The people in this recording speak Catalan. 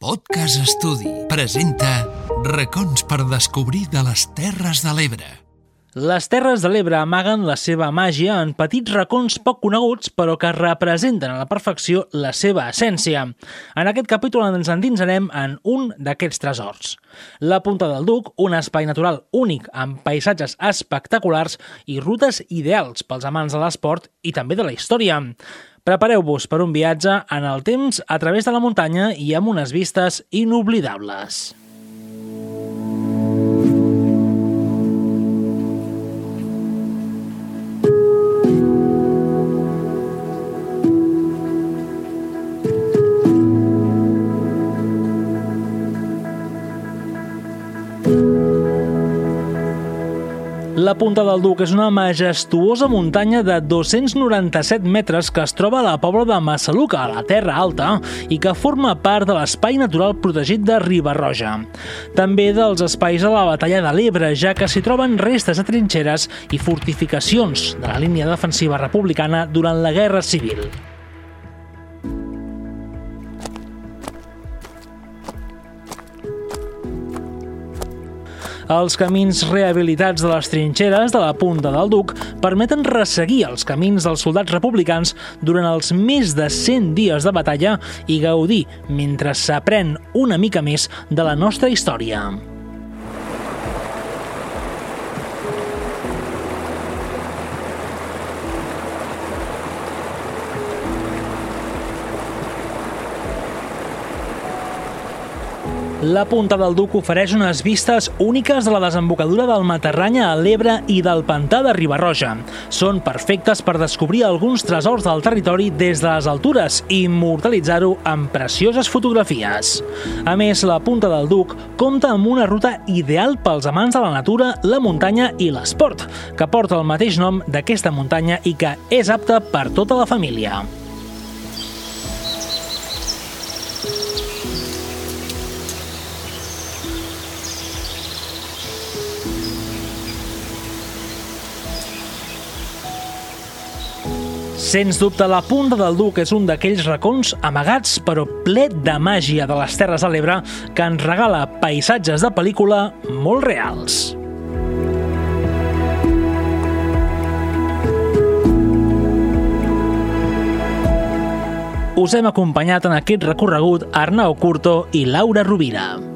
Podcast Estudi presenta Racons per descobrir de les Terres de l'Ebre. Les Terres de l'Ebre amaguen la seva màgia en petits racons poc coneguts però que representen a la perfecció la seva essència. En aquest capítol ens endinsarem en un d'aquests tresors. La Punta del Duc, un espai natural únic amb paisatges espectaculars i rutes ideals pels amants de l'esport i també de la història. Prepareu-vos per un viatge en el temps a través de la muntanya i amb unes vistes inoblidables. La Punta del Duc és una majestuosa muntanya de 297 metres que es troba a la pobla de Massaluca, a la Terra Alta, i que forma part de l'espai natural protegit de Ribarroja. També dels espais de la batalla de l'Ebre, ja que s'hi troben restes de trinxeres i fortificacions de la línia defensiva republicana durant la Guerra Civil. Els camins rehabilitats de les trinxeres de la Punta del Duc permeten resseguir els camins dels soldats republicans durant els més de 100 dies de batalla i gaudir mentre s'aprèn una mica més de la nostra història. La Punta del Duc ofereix unes vistes úniques de la desembocadura del Matarranya a l'Ebre i del pantà de Ribarroja. Són perfectes per descobrir alguns tresors del territori des de les altures i immortalitzar-ho amb precioses fotografies. A més, la Punta del Duc compta amb una ruta ideal pels amants de la natura, la muntanya i l'esport, que porta el mateix nom d'aquesta muntanya i que és apta per tota la família. Sens dubte, la Punta del Duc és un d'aquells racons amagats però ple de màgia de les Terres de l'Ebre que ens regala paisatges de pel·lícula molt reals. Us hem acompanyat en aquest recorregut Arnau Curto i Laura Rovira.